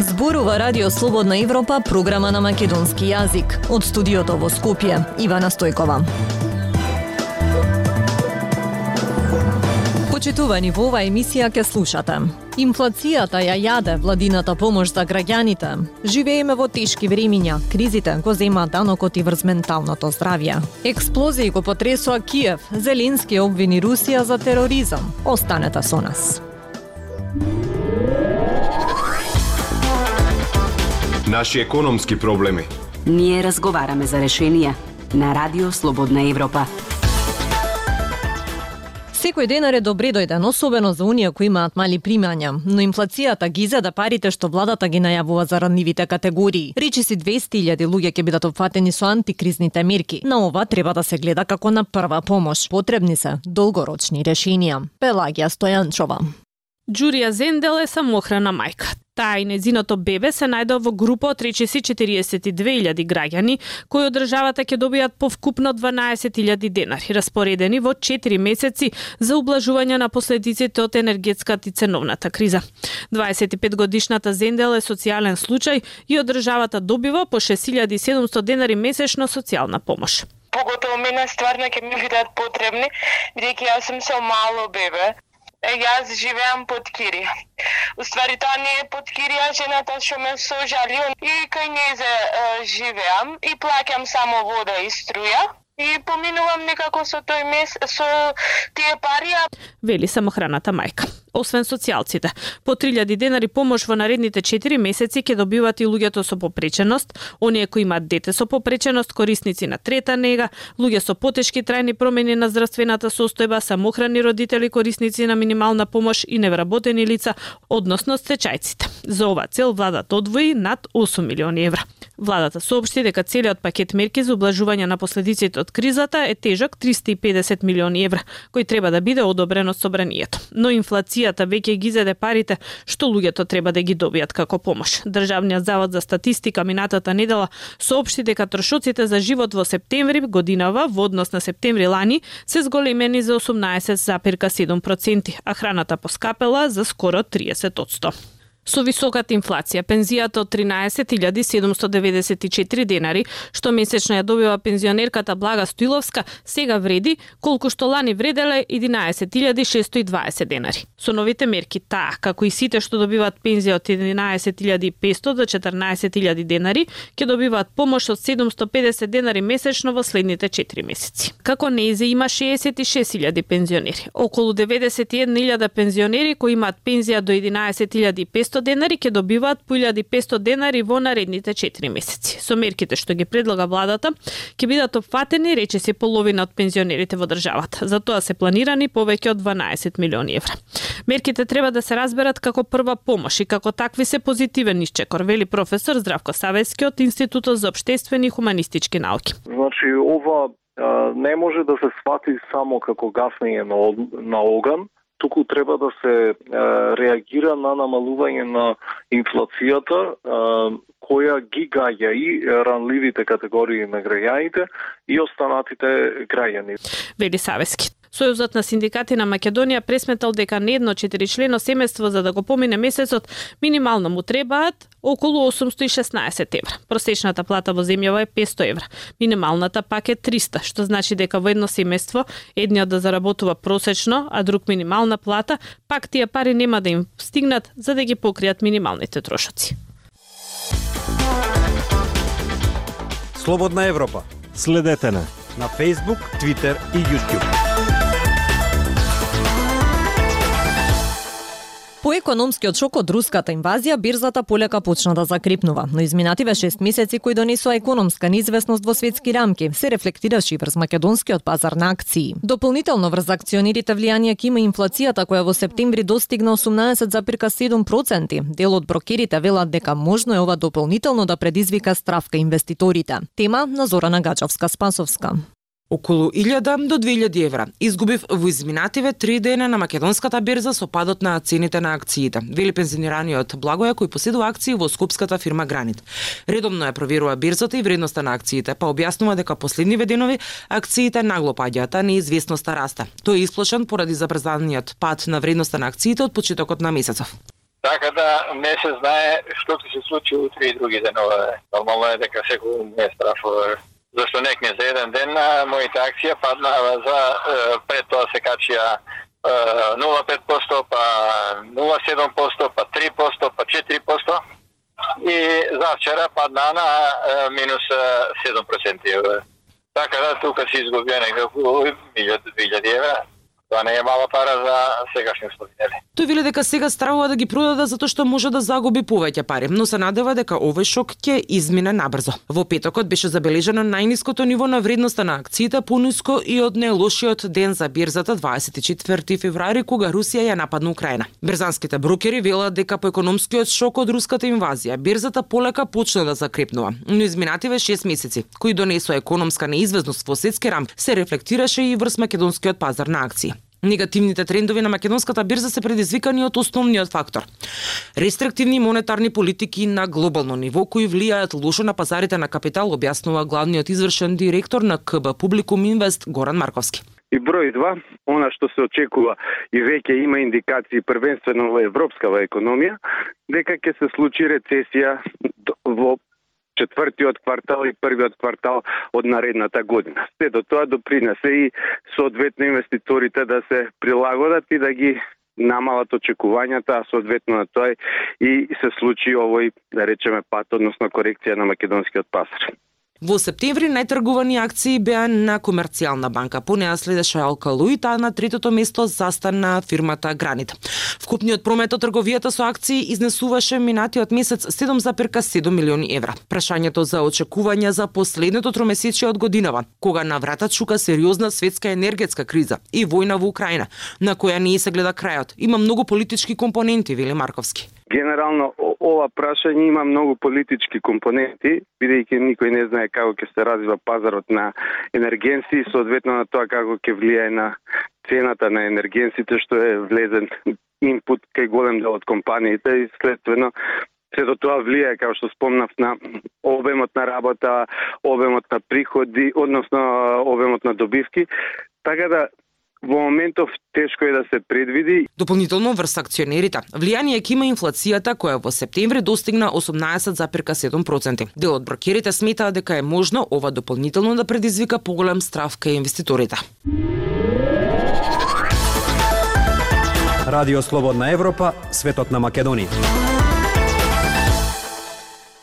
Зборува Радио Слободна Европа, програма на македонски јазик. Од студиото во Скопје, Ивана Стојкова. Почитувани во ова емисија ке слушате. Инфлацијата ја јаде владината помош за граѓаните. Живееме во тешки времиња. Кризите го зема данокот и врз менталното здравје. Експлозии го потресоа Киев. Зеленски обвини Русија за тероризам. Останете со нас. Наши економски проблеми. Ние разговараме за решенија на Радио Слободна Европа. Секој денар е добре дојден, особено за оние кои имаат мали примања, но инфлацијата ги изеда парите што владата ги најавува за ранливите категории. Речи си 200.000 луѓе ќе бидат опфатени со антикризните мерки. На ова треба да се гледа како на прва помош. Потребни се долгорочни решенија. Пелагија Стојанчова. Джурија Зендел е самохрана мајка. Таа и незиното бебе се најдоа во група од речиси 42.000 граѓани, кои од државата ќе добијат повкупно 12.000 денари, распоредени во 4 месеци за ублажување на последиците од енергетската и ценовната криза. 25 годишната Зендел е социјален случај и од државата добива по 6.700 денари месечно социјална помош поготово мене стварно ќе ми бидат потребни, бидејќи јас сум со мало бебе јас живеам под Кири. Уствари тоа не е под Кирија, жената што ме сожали и кај незе живеам и плаќам само вода и струја и поминувам некако со тој мес со тие пари. Вели самохраната мајка. Освен социјалците, по 3000 денари помош во наредните 4 месеци ќе добиваат и луѓето со попреченост, оние кои имаат дете со попреченост, корисници на трета нега, луѓе со потешки трајни промени на здравствената состојба, самохрани родители, корисници на минимална помош и невработени лица, односно стечајците. За ова цел владата одвои над 8 милиони евра. Владата соопшти дека целиот пакет мерки за облажување на последиците од кризата е тежок 350 милиони евра, кој треба да биде одобрен од собранието. Но инфлација комисијата веќе ги зеде парите што луѓето треба да ги добијат како помош. Државниот завод за статистика минатата недела соопшти дека трошоците за живот во септември годинава во однос на септември лани се зголемени за 18,7%, а храната поскапела за скоро 30%. Со високата инфлација, пензијата од 13.794 денари, што месечно ја добива пензионерката Блага Стоиловска, сега вреди колку што лани вределе 11.620 денари. Со новите мерки, таа, како и сите што добиваат пензија од 11.500 до 14.000 денари, ќе добиваат помош од 750 денари месечно во следните 4 месеци. Како неизе има 66.000 пензионери. Околу 91.000 пензионери кои имаат пензија до 11.500 500 денари ќе добиваат по 1500 денари во наредните 4 месеци. Со мерките што ги предлага владата, ќе бидат опфатени речиси половина од пензионерите во државата. За тоа се планирани повеќе од 12 милиони евра. Мерките треба да се разберат како прва помош и како такви се позитивен исчекор, вели професор Здравко Савески од Институтот за обштествени и хуманистички науки. Значи, ова не може да се свати само како гаснење на, на оган, туку треба да се реагира на намалување на инфлацијата која ги гаѓа и ранливите категории на граѓаните и останатите граѓани. Вели Савески. Сојузот на синдикати на Македонија пресметал дека не едно четиричлено семејство за да го помине месецот минимално му требаат околу 816 евра. Просечната плата во земјава е 500 евра. Минималната пак е 300, што значи дека во едно семејство едниот да заработува просечно, а друг минимална плата, пак тие пари нема да им стигнат за да ги покријат минималните трошоци. Слободна Европа. Следете на на Facebook, Twitter и YouTube. По економскиот шок од руската инвазија, бирзата полека почна да закрепнува, но изминативе 6 месеци кои донесоа економска неизвестност во светски рамки, се рефлектираше и врз македонскиот пазар на акции. Дополнително врз акционерите влијание ќе има инфлацијата која во септември достигна 18,7%. Дел од брокерите велат дека можно е ова дополнително да предизвика стравка инвеститорите. Тема на Зорана Гачовска Спасовска околу 1000 до 2000 евра. Изгубив во изминативе три дена на македонската берза со падот на цените на акциите. Вели пензионираниот Благоја кој поседува акции во скопската фирма Гранит. Редовно ја проверува берзата и вредноста на акциите, па објаснува дека последниве денови акциите нагло паѓаат, а неизвестноста расте. Тој е исплашен поради забрзаниот пад на вредноста на акциите од почетокот на месецов. Така да не се знае што ќе се случи утре и други денове. Нормално е дека секој не страфува да зашто некне за еден ден моите акција паднаа за пред тоа се качија 0,5%, па 0,7%, па 3%, па 4% и за вчера паднаа на минус 7%. Така да тука се изгубија некако 1000 евра Тоа не е мала пара за сегашни услови, Тој вели дека сега стравува да ги продаде затоа што може да загуби повеќе пари, но се надева дека овој шок ќе измине набрзо. Во петокот беше забележано најниското ниво на вредноста на акциите, пониско и од најлошиот ден за бирзата 24 февруари кога Русија ја нападна Украина. Брзанските брокери велат дека по економскиот шок од руската инвазија бирзата полека почна да закрепнува, но изминативе 6 месеци кои донесоа економска неизвестност во светски рам се рефлектираше и врз македонскиот пазар на акции. Негативните трендови на македонската бирза се предизвикани од основниот фактор. Рестриктивни монетарни политики на глобално ниво кои влијаат лошо на пазарите на капитал, објаснува главниот извршен директор на КБ Публикум Инвест Горан Марковски. И број два, она што се очекува и веќе има индикации првенствено во европскава економија, дека ќе се случи рецесија во четвртиот квартал и првиот квартал од наредната година. Се до тоа допринесе и соодветно инвеститорите да се прилагодат и да ги намалат очекувањата, а соодветно на тоа и се случи овој, да речеме, пат, односно корекција на македонскиот пазар. Во септември најтргувани акции беа на Комерцијална банка, по неа следеше Алкалуит, а на третото место застана фирмата Гранит. Вкупниот промет од трговијата со акции изнесуваше минатиот месец 7,7 милиони евра. Прашањето за очекување за последното тромесечие од годинава, кога на врата чука сериозна светска енергетска криза и војна во Украина, на која не се гледа крајот. Има многу политички компоненти, вели Марковски. Генерално, ова прашање има многу политички компоненти, бидејќи никој не знае како ќе се развива пазарот на енергенци, и соодветно на тоа како ќе влијае на цената на енергенците што е влезен импут кај голем дел од компаниите и следствено се до тоа влијае, како што спомнав, на обемот на работа, обемот на приходи, односно обемот на добивки. Така да во моментов тешко е да се предвиди. Дополнително врз акционерите, влијание ќе има инфлацијата која во септември достигна 18,7%. Дел од брокерите сметаат дека е можно ова дополнително да предизвика поголем страв кај инвеститорите. Радио Слободна Европа, светот на Македонија.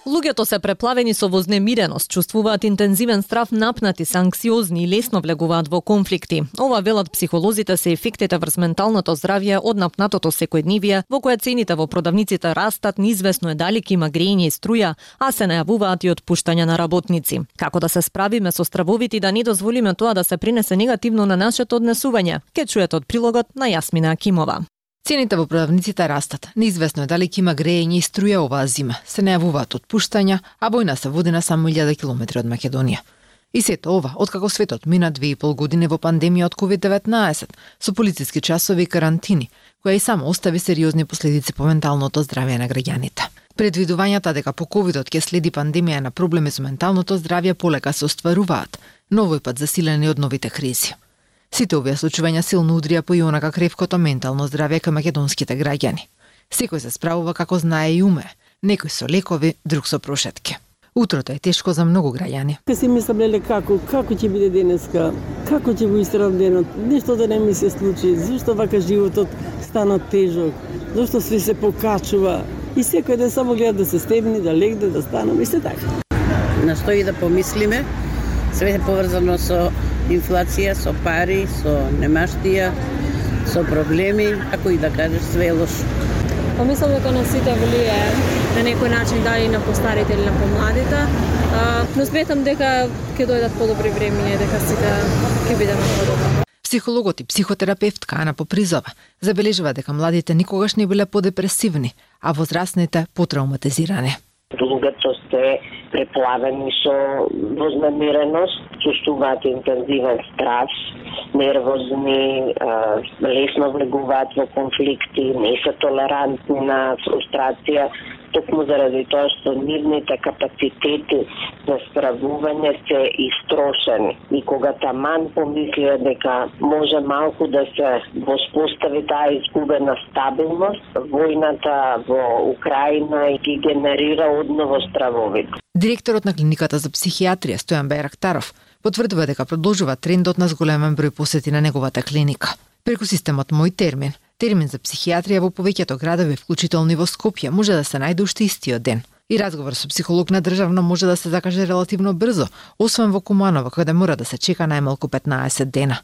Луѓето се преплавени со вознемиреност, чувствуваат интензивен страв, напнати се анксиозни и лесно влегуваат во конфликти. Ова велат психолозите се ефектите врз менталното здравје од напнатото секојдневие, во која цените во продавниците растат, неизвестно е дали ќе има грејење и струја, а се најавуваат и отпуштања на работници. Како да се справиме со стравовите и да не дозволиме тоа да се принесе негативно на нашето однесување? Ке чуете од прилогот на Јасмина Акимова. Цените во продавниците растат. Неизвестно е дали ќе има грејење и струја оваа зима. Се најавуваат отпуштања, а војна се води на само 1000 километри од Македонија. И сето ова, откако светот мина две и пол години во пандемија од COVID-19, со полициски часови и карантини, која и само остави сериозни последици по менталното здравје на граѓаните. Предвидувањата дека по ковидот ќе следи пандемија на проблеми со менталното здравје полека се остваруваат, но овој пат засилени од новите кризи. Сите овие случувања силно удрија по јонака крепкото ментално здравје кај македонските граѓани. Секој се справува како знае и уме, некој со лекови, друг со прошетки. Утрото е тешко за многу граѓани. Ке си мислам леле како, како ќе биде денеска, како ќе го истрам денот, нешто да не ми се случи, зашто вака животот стана тежок, зашто све се покачува и секој ден само гледа да се стебни, да легне, да станам и се така. На што и да помислиме, све е поврзано со инфлација, со пари, со немаштија, со проблеми, ако и да кажеш све е лошо. Па мислам дека на сите влијае на некој начин дали на постарите или на помладите, но сметам дека ќе дојдат подобри времиња дека сите ќе бидеме подобри. Психологот и психотерапевтка Ана Попризова забележува дека младите никогаш не биле подепресивни, а возрастните потравматизирани. Луѓето се преплавени со вознамиреност, чувствуваат интензивен страс, нервозни, лесно влегуваат во конфликти, не се толерантни на фрустрација, токму заради тоа што нивните капацитети за справување се истрошени. И кога таман помислија дека може малку да се воспостави таа изгубена стабилност, војната во Украина ги генерира одново стравовите. Директорот на клиниката за психијатрија Стојан Байрактаров потврдува дека продолжува трендот на зголемен број посети на неговата клиника. Преку системот Мој термин, термин за психијатрија во повеќето градови, вклучително и во Скопје, може да се најде уште истиот ден. И разговор со психолог на државно може да се закаже релативно брзо, освен во Куманово, каде мора да се чека најмалку 15 дена.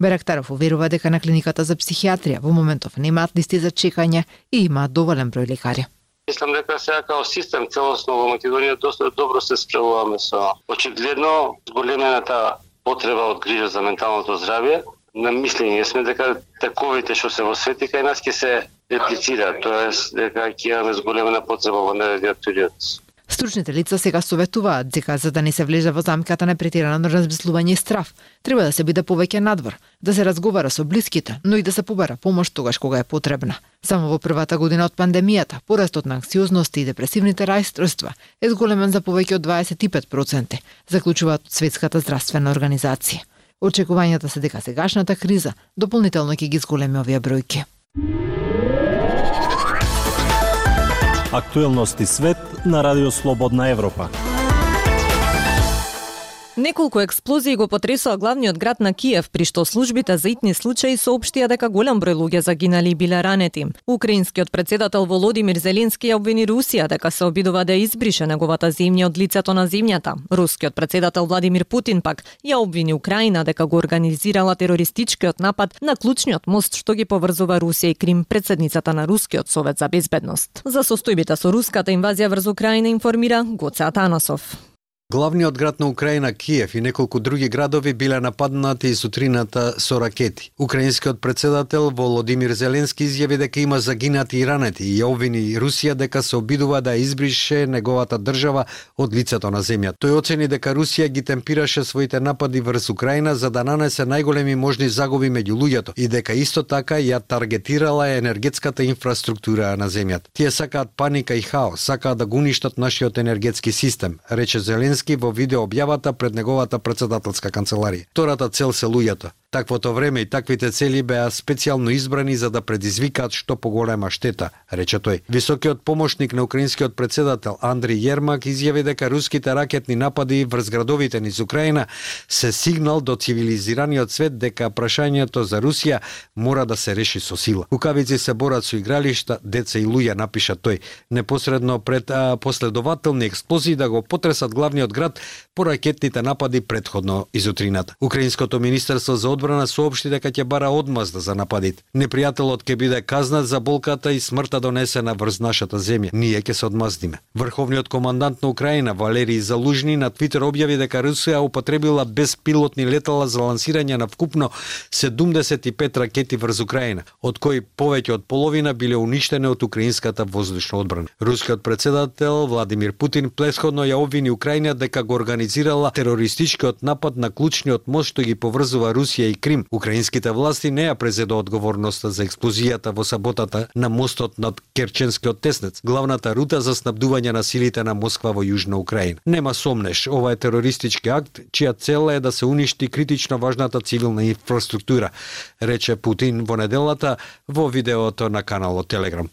Берактаров уверува дека на клиниката за психијатрија во моментов немаат листи за чекање и имаат доволен број лекари. Мислам дека сега као систем целосно во Македонија доста добро се справуваме со очигледно зголемената потреба од грижа за менталното здравје. На мислење сме дека таковите што се во свети кај нас ќе се реплицира, тоест дека ќе имаме зголемена потреба во наредниот период. Стручните лица сега советуваат дека за да не се влезе во замката на претирано размислување и страв, треба да се биде повеќе надвор, да се разговара со блиските, но и да се побара помош тогаш кога е потребна. Само во првата година од пандемијата, порастот на анксиозност и депресивните рајстройства е зголемен за повеќе од 25%, заклучуваат Светската здравствена организација. Очекувањата се дека сегашната криза дополнително ќе ги зголеми овие бројки. Актуелности свет на Радио Слободна Европа. Неколку експлозии го потресоа главниот град на Киев, при што службите за итни случаи соопштија дека голем број луѓе загинали и биле ранети. Украинскиот председател Володимир Зеленски ја обвини Русија дека се обидува да избрише неговата земја од лицето на земјата. Рускиот председател Владимир Путин пак ја обвини Украина дека го организирала терористичкиот напад на клучниот мост што ги поврзува Русија и Крим, председницата на Рускиот совет за безбедност. За состојбите со руската инвазија врз Украина информира Гоце Атанасов. Главниот град на Украина Киев и неколку други градови биле нападнати и сутрината со ракети. Украинскиот председател Володимир Зеленски изјави дека има загинати и ранети и ја обвини Русија дека се обидува да избрише неговата држава од лицето на земјата. Тој оцени дека Русија ги темпираше своите напади врз Украина за да нанесе најголеми можни загуби меѓу луѓето и дека исто така ја таргетирала енергетската инфраструктура на земјата. Тие сакаат паника и хаос, сакаат да го уништат нашиот енергетски систем, рече Зеленски Зеленски во видеообјавата пред неговата председателска канцеларија. Втората цел се луѓето. Таквото време и таквите цели беа специјално избрани за да предизвикаат што поголема штета, рече тој. Високиот помошник на украинскиот председател Андри Јермак изјави дека руските ракетни напади врз градовите низ Украина се сигнал до цивилизираниот свет дека прашањето за Русија мора да се реши со сила. Кукавици се борат со игралишта, деца и луѓе, напиша тој, непосредно пред а, последователни експлозии да го потресат главниот град по ракетните напади предходно изутрината. Украинското министерство за одбрана соопшти дека ќе бара одмазда за нападите. Непријателот ќе биде казнат за болката и смртта донесена врз нашата земја. Ние ќе се одмаздиме. Врховниот командант на Украина Валерий Залужни на Твитер објави дека Русија употребила безпилотни летала за лансирање на вкупно 75 ракети врз Украина, од кои повеќе од половина биле уништени од украинската воздушна одбрана. Рускиот председател Владимир Путин плесходно ја обвини Украина дека го организирала терористичкиот напад на клучниот мост што ги поврзува Русија и Крим. Украинските власти не ја презеда одговорноста за експлозијата во саботата на мостот над Керченскиот теснец, главната рута за снабдување на силите на Москва во Јужна Украина. Нема сомнеш, ова е терористички акт, чија цел е да се уништи критично важната цивилна инфраструктура, рече Путин во неделата во видеото на каналот Телеграм.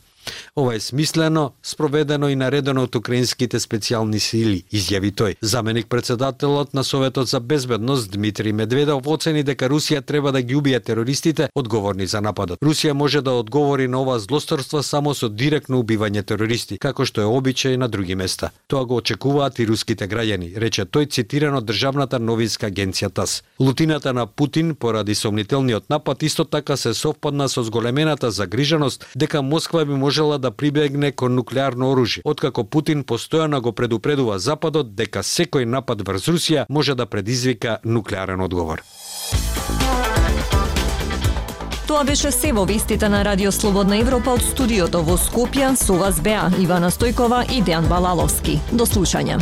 Ова е смислено, спроведено и наредено од украинските специјални сили, изјави тој. Заменик председателот на Советот за безбедност Дмитрий Медведов оцени дека Русија треба да ги убие терористите одговорни за нападот. Русија може да одговори на ова злосторство само со директно убивање терористи, како што е обичај на други места. Тоа го очекуваат и руските граѓани, рече тој цитиран од државната новинска агенција ТАС. Лутината на Путин поради сомнителниот напад исто така се совпадна со зголемената загриженост дека Москва би можела да прибегне кон нуклеарно оружје, откако Путин постојано го предупредува Западот дека секој напад врз Русија може да предизвика нуклеарен одговор. Тоа беше се во вестите на Радио Слободна Европа од студиото во Скопје со вас беа Ивана Стојкова и Дејан Балаловски. До слушање.